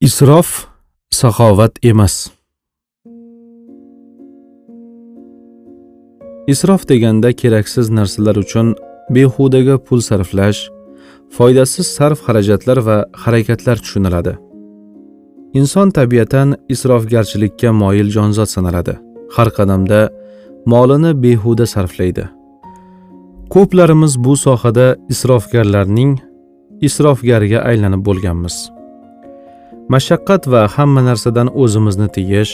isrof saxovat emas. Isrof deganda keraksiz narsalar uchun behudaga pul sarflash foydasiz sarf xarajatlar va harakatlar tushuniladi. Inson tabiatan isrofgarchilikka moyil jonzot sanaladi. Har qadamda molini behuda sarflaydi. Ko'plarimiz bu sohada isrofgarlarning isrofgariga aylanib bo'lganmiz. Mashaqqat va hamma narsadan o'zimizni tiyish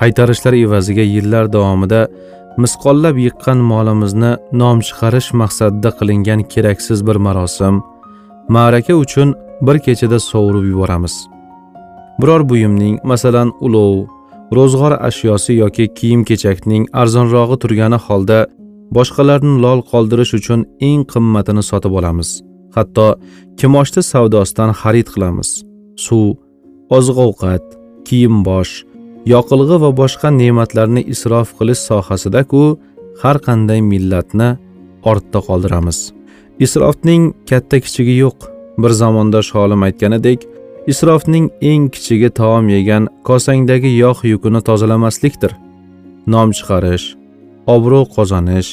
qaytarishlar evaziga yillar davomida misqollab yiqqan molimizni nom chiqarish maqsadida qilingan keraksiz bir marosim ma'raka uchun bir kechada sovurib yuboramiz. Biror buyumning masalan ulov ro'zg'or ashyosi yoki kiyim kechakning arzonrog'i turgani holda boshqalarni lol qoldirish uchun eng qimmatini sotib olamiz. Hatto kimoshdi savdosidan xarid qilamiz. Suv oziq ovqat kiyim bosh yoqilg'i va boshqa ne'matlarni isrof qilish sohasida-ku har qanday millatni ortda qoldiramiz. Isrofning katta kichigi yo'q. Bir zamonda sholim aytganidek isrofning eng kichigi taom yegan kosangdagi yog' yukini tozalamaslikdir. Nom chiqarish obro' qozonish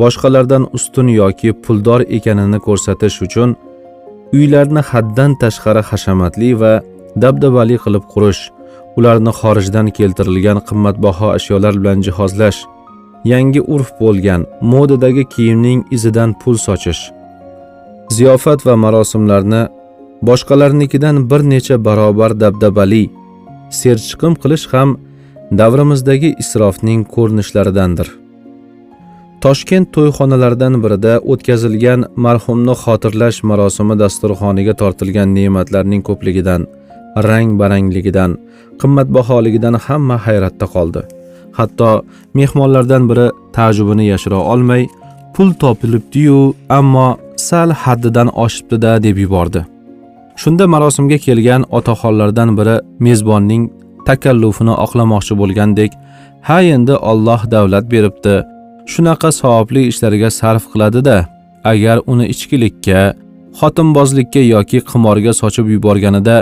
boshqalardan ustun yoki puldor ekanini ko'rsatish uchun uylarni haddan tashqari hashamatli va dabdabali qilib qurish ularni xorijdan keltirilgan qimmatbaho ashyolar bilan jihozlash yangi urf bo'lgan modadagi kiyimning izidan pul sochish ziyofat va marosimlarni boshqalarnikidan bir necha barobar dabdabali serchiqim qilish ham davrimizdagi isrofning ko'rinishlaridandir. Toshkent to'yxonalaridan birida o'tkazilgan marhumni xotirlash marosimi dasturxoniga tortilgan ne'matlarning ko'pligidan rang barangligidan qimmatbaholigidan hamma hayratda qoldi. Hatto mehmonlardan biri taajjubini yashira olmay pul topilibdi-yu ammo sal haddidan oshibdi-da deb yubordi. Shunda marosimga kelgan otaxonlardan biri mezbonning takallufini oqlamoqchi bo'lgandek ha endi Alloh davlat beribdi shunaqa savobli ishlarga sarf qiladi-da agar uni ichkilikka xotinbozlikka yoki qimorga sochib yuborganida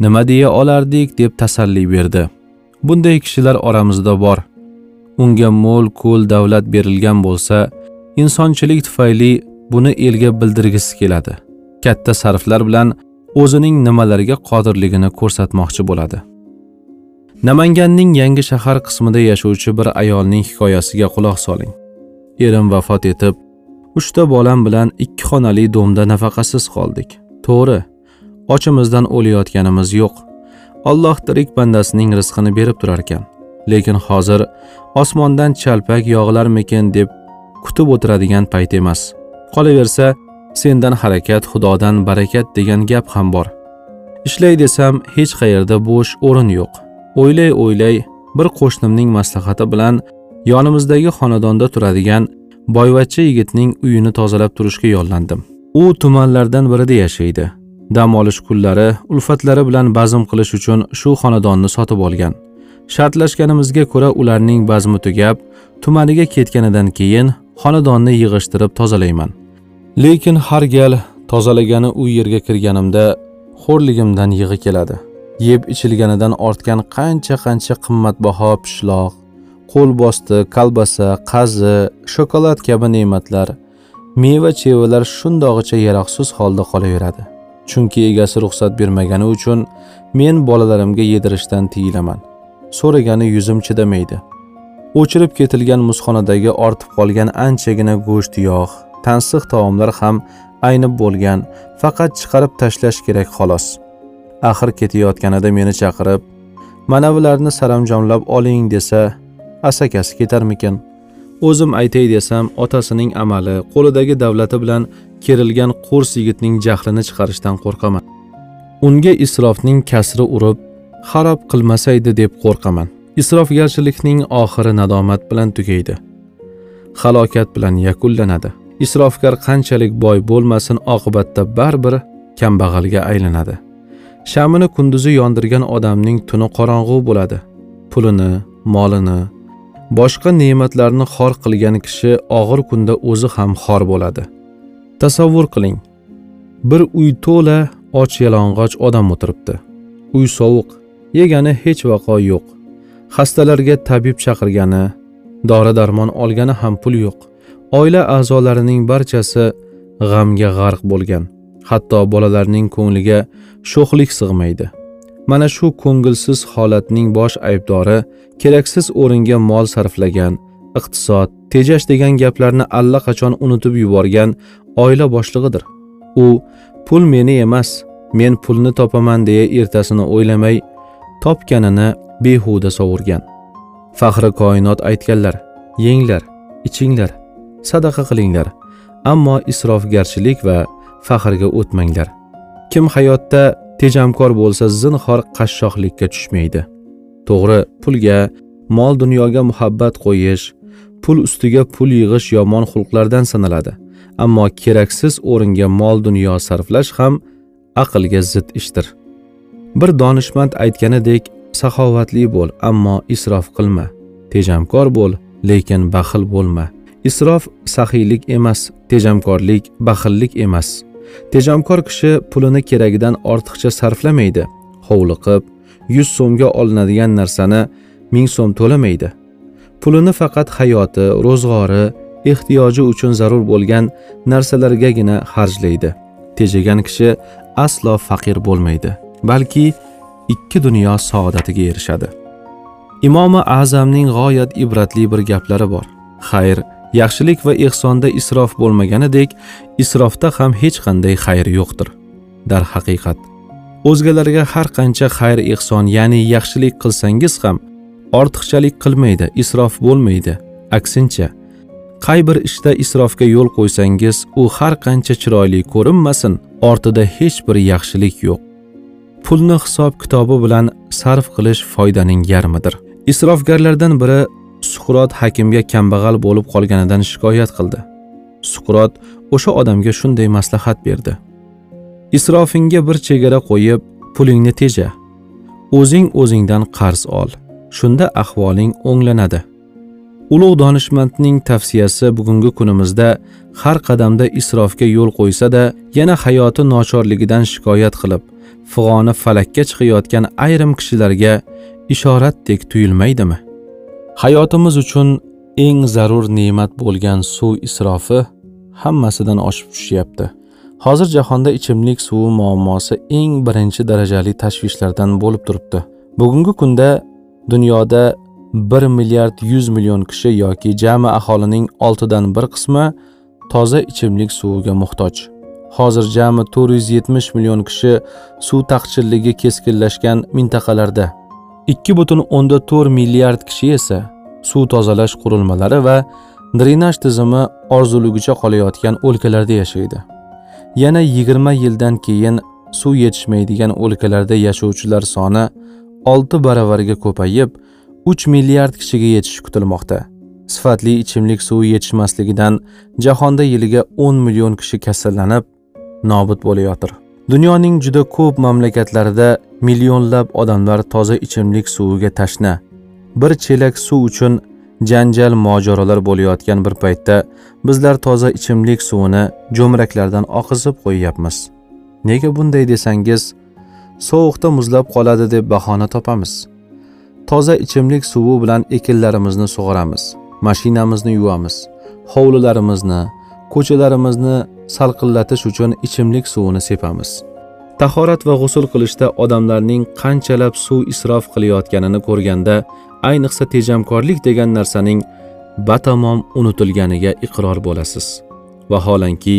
nima deya olardik deb tasalli berdi. Bunday kishilar oramizda bor. Unga mo'l ko'l davlat berilgan bo'lsa insonchilik tufayli buni elga bildirgisi keladi. Katta sarflar bilan o'zining nimalarga qodirligini ko'rsatmoqchi bo'ladi. Namanganning yangi shahar qismida yashovchi bir ayolning hikoyasiga quloq soling. Erim vafot etib uchta bolam bilan ikki xonali domda nafaqasiz qoldik. To'g'ri ochimizdan o'layotganimiz yo'q. Alloh tirik bandasining rizqini berib turar ekan. Lekin hozir osmondan chalpak yog'ilarmikin deb kutib o'tiradigan payt emas. Qolaversa sendan harakat xudodan barakat degan gap ham bor. Ishlay desam hech qayerda bo'sh o'rin yo'q. O'ylay o'ylay bir qo'shnimning maslahati bilan yonimizdagi xonadonda turadigan boyvachcha yigitning uyini tozalab turishga yollandim. U tumanlardan birida yashaydi. Dam olish kunlari ulfatlari bilan bazm qilish uchun shu xonadonni sotib olgan. Shartlashganimizga ko'ra ularning bazmi tugab tumaniga ketganidan keyin xonadonni yig'ishtirib tozalayman. Lekin har gal tozalagani u yerga kirganimda xo'rligimdan yig'i keladi. Yeb ichilganidan ortgan qancha qancha qimmatbaho pishloq qo'lbosti kolbasa qazi shokolad kabi ne'matlar meva chevalar shundog'icha yaroqsiz holda qolaveradi. Chunki egasi ruxsat bermagani uchun men bolalarimga yedirishdan tiyilaman. So'ragani yuzim chidamaydi. O'chirib ketilgan muzxonadagi ortib qolgan anchagina go'sht yog' tansiq taomlar ham aynib bo'lgan faqat chiqarib tashlash kerak xolos. Axir ketayotganida meni chaqirib mana bularni saramjomlab oling desa asakasi ketarmikin? O'zim aytay desam otasining amali qo'lidagi davlati bilan kerilgan qo'rs yigitning jahlini chiqarishdan qo'rqaman. Unga isrofning kasri urib xarob qilmasaydi deb qo'rqaman. Isrofgarchilikning oxiri nadomat bilan tugaydi. Halokat bilan yakunlanadi. Isrofgar qanchalik boy bo'lmasin oqibatda baribir kambag'alga aylanadi. Shamini kunduzi yondirgan odamning tuni qorong'u bo'ladi. Pulini molini boshqa ne'matlarni xor qilgan kishi og'ir kunda o'zi ham xor bo'ladi. Tasavvur qiling. Bir uy to'la och yalang'och odam o'tiribdi. Uy sovuq yegani hech vaqo yo'q. Xastalarga tabib chaqirgani dori darmon olgani ham pul yo'q. Oila a'zolarining barchasi g'amga g'arq bo'lgan. Hatto bolalarning ko'ngliga sho'xlik sig'maydi. Mana shu ko'ngilsiz holatning bosh aybdori keraksiz o'ringa mol sarflagan iqtisod tejash degan gaplarni allaqachon unutib yuborgan oila boshlig'idir. U pul meni emas men pulni topaman deya ertasini o'ylamay topganini behuda sovurgan. Faxri koinot aytganlar yenglar ichinglar sadaqa qilinglar ammo isrofgarchilik va faxrga o'tmanglar. Kim hayotda tejamkor bo'lsa zinhor qashshoqlikka tushmaydi. To'g'ri pulga mol dunyoga muhabbat qo'yish pul ustiga pul yig'ish yomon xulqlardan sanaladi. Ammo keraksiz o'ringa mol dunyo sarflash ham aqlga zid ishdir. Bir donishmand aytganidek saxovatli bo'l ammo isrof qilma. Tejamkor bo'l lekin baxil bo'lma. Isrof saxiylik emas tejamkorlik baxillik emas. Tejamkor kishi pulini keragidan ortiqcha sarflamaydi. Hovliqib yuz so'mga olinadigan narsani ming so'm to'lamaydi. Pulini faqat hayoti ro'zg'ori ehtiyoji uchun zarur bo'lgan narsalargagina xarjlaydi. Tejagan kishi aslo faqir bo'lmaydi balki ikki dunyo saodatiga erishadi. Imomi azamning g'oyat ibratli bir gaplari bor. Xayr yaxshilik va ehsonda isrof bo'lmaganidek isrofda ham hech qanday xayr yo'qdir. Darhaqiqat o'zgalarga har qancha xayr ehson ya'ni yaxshilik qilsangiz ham ortiqchalik qilmaydi isrof bo'lmaydi. Aksincha qay bir ishda isrofga yo'l qo'ysangiz u har qancha chiroyli ko'rinmasin ortida hech bir yaxshilik yo'q. Pulni hisob kitobi bilan sarf qilish foydaning yarmidir. Isrofgarlardan biri suqrot hakimga kambag'al bo'lib qolganidan shikoyat qildi. Suqrot o'sha odamga shunday maslahat berdi. Isrofingga bir chegara qo'yib pulingni teja. O'zing o'zingdan qarz ol. Shunda ahvoling o'nglanadi. Ulug' donishmandning tavsiyasi bugungi kunimizda har qadamda isrofga yo'l qo'ysa-da, yana hayoti nochorligidan shikoyat qilib, fig'oni falakka chiqayotgan ayrim kishilarga ishoratdek tuyulmaydimi? Hayotimiz uchun eng zarur ne'mat bo'lgan suv isrofi hammasidan oshib tushyapti. Hozir jahonda ichimlik suvi muammosi eng birinchi darajali tashvishlardan bo'lib turibdi. Bugungi kunda dunyoda 1 milliard 100 million kishi yoki jami aholining 6 dan 1 qismi toza ichimlik suviga muhtoj. Hozir jami 470 million kishi suv taqchilligi keskinlashgan mintaqalarda 2.4 milliard kishi esa suv tozalash qurilmalari va drenaj tizimi orzulugicha qolayotgan o'lkalarda yashaydi. Yana 20 yildan keyin suv yetishmaydigan o'lkalarda yashovchilar soni 6 baravarga ko'payib, 3 milliard kishiga yetishi kutilmoqda. Sifatli ichimlik suvi yetishmasligidan jahonda yiliga 10 million kishi kasallanib, nobud bo'layotir. Dunyoning juda ko'p mamlakatlarida millionlab odamlar toza ichimlik suviga tashna. Bir chelak suv uchun janjal mojarolar bo'layotgan bir paytda bizlar toza ichimlik suvini jo'mraklardan oqizib qo'yyapmiz. Nega bunday desangiz, sovuqda muzlab qoladi deb bahona topamiz. Toza ichimlik suvi bilan ekinlarimizni sug'oramiz, mashinamizni yuvamiz, hovlilarimizni, ko'chalarimizni salqinlatish uchun ichimlik suvini sepamiz. Tahorat va g'usul qilishda odamlarning qanchalab suv isrof qilayotganini ko'rganda, ayniqsa tejamkorlik degan narsaning batamom unutilganiga iqror bo'lasiz. Vaholanki,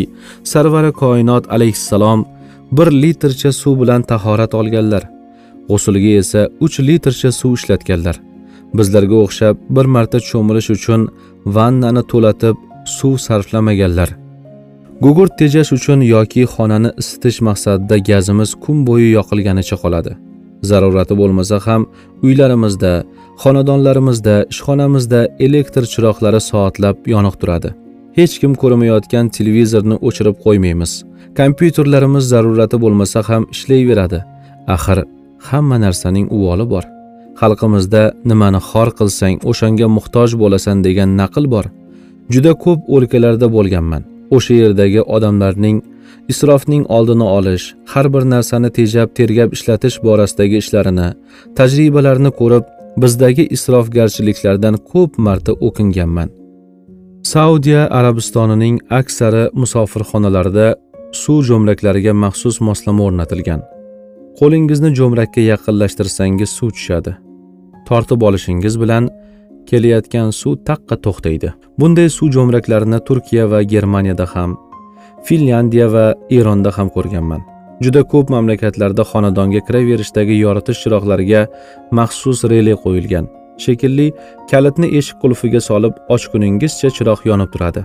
Sarvari koinot alayhissalom bir litrcha suv bilan tahorat olganlar. G'usulga esa 3 litrcha suv ishlatganlar. Bizlarga o'xshab bir marta cho'milish uchun vannani to'latib suv sarflamaganlar. Gugurt tejash uchun yoki xonani isitish maqsadida gazimiz kun bo'yi yoqilganicha qoladi. Zarurati bo'lmasa ham uylarimizda, xonadonlarimizda, ishxonamizda elektr chiroqlari soatlab yoniq turadi. Hech kim ko'rmayotgan televizorni o'chirib qo'ymaymiz. Kompyuterlarimiz zarurati bo'lmasa ham ishlayveradi. Axir hamma narsaning uvoli bor. Xalqimizda nimani xor qilsang, o'shanga muhtoj bo'lasan degan naql bor. Juda ko'p o'lkalarda bo'lganman. o'sha yerdagi odamlarning isrofning oldini olish har bir narsani tejab tergab ishlatish borasidagi ishlarini tajribalarini ko'rib bizdagi isrofgarchiliklardan ko'p marta o'kinganman saudiya arabistonining aksari musofirxonalarida suv jo'mraklariga maxsus moslama o'rnatilgan qo'lingizni jo'mrakka yaqinlashtirsangiz suv tushadi. Tortib olishingiz bilan kelayotgan suv taqqa to'xtaydi. Bunday suv jo'mraklarini turkiya va germaniyada ham finlyandiya va eronda ham ko'rganman. Juda ko'p mamlakatlarda xonadonga kiraverishdagi yoritish chiroqlariga maxsus rele qo'yilgan. Shekilli kalitni eshik qulfiga solib ochguningizcha chiroq yonib turadi.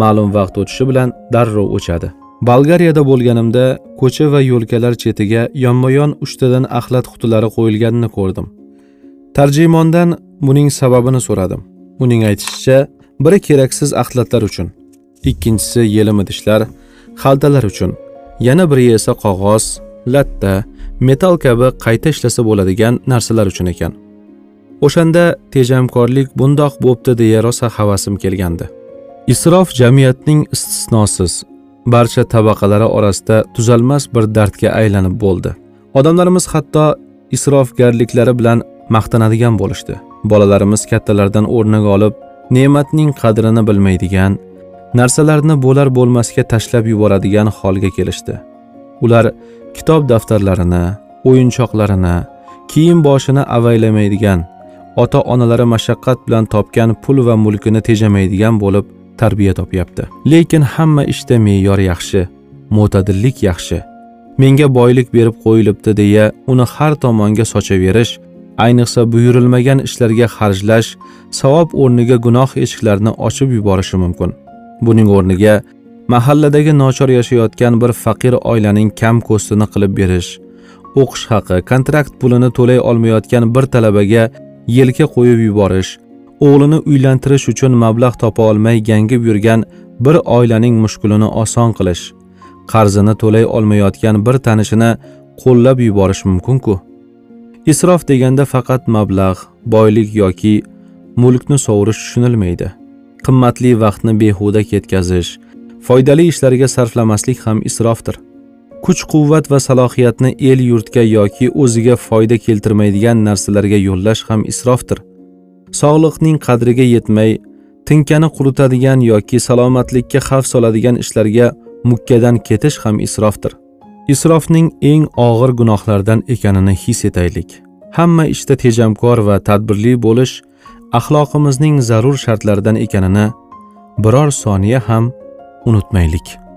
Ma'lum vaqt o'tishi bilan darrov o'chadi. Bolgariyada bo'lganimda ko'cha va yo'lkalar chetiga yonma yon uchtadan axlat qutilari qo'yilganini ko'rdim. Tarjimondan buning sababini so'radim. Uning aytishicha biri keraksiz axlatlar uchun ikkinchisi yelim idishlar xaltalar uchun yana biri esa qog'oz latta metal kabi qayta ishlasa bo'ladigan narsalar uchun ekan. O'shanda tejamkorlik bundoq bo'pti deya rosa havasim kelgandi. Isrof jamiyatning istisnosiz barcha tabaqalari orasida tuzalmas bir dardga aylanib bo'ldi. Odamlarimiz hatto isrofgarliklari bilan maqtanadigan bo'lishdi. Bolalarimiz kattalardan o'rnak olib ne'matning qadrini bilmaydigan narsalarni bo'lar bo'lmasga tashlab yuboradigan holga kelishdi. Ular kitob daftarlarini o'yinchoqlarini kiyim boshini avaylamaydigan ota onalari mashaqqat bilan topgan pul va mulkini tejamaydigan bo'lib tarbiya topyapti. Lekin hamma ishda me'yor yaxshi mo'tadillik yaxshi. Menga boylik berib qo'yilibdi deya uni har tomonga sochaverish ayniqsa buyurilmagan ishlarga xarjlash savob o'rniga gunoh eshiklarini ochib yuborishi mumkin. Buning o'rniga mahalladagi nochor yashayotgan bir faqir oilaning kam ko'stini qilib berish o'qish haqi kontrakt pulini to'lay olmayotgan bir talabaga yelka qo'yib yuborish o'g'lini uylantirish uchun mablag' topa olmay gangib yurgan bir oilaning mushkulini oson qilish qarzini to'lay olmayotgan bir tanishini qo'llab yuborish mumkinku. Isrof deganda faqat mablag' boylik yoki mulkni sovurish tushunilmaydi. Qimmatli vaqtni behuda ketkazish foydali ishlarga sarflamaslik ham isrofdir. Kuch quvvat va salohiyatni el yurtga yoki o'ziga foyda keltirmaydigan narsalarga yo'llash ham isrofdir. Sog'liqning qadriga yetmay tinkani quritadigan yoki salomatlikka xavf soladigan ishlarga mukkadan ketish ham isrofdir. Isrofning eng og'ir gunohlardan ekanini his etaylik. Hamma ishda işte tejamkor va tadbirli bo'lish axloqimizning zarur shartlaridan ekanini biror soniya ham unutmaylik.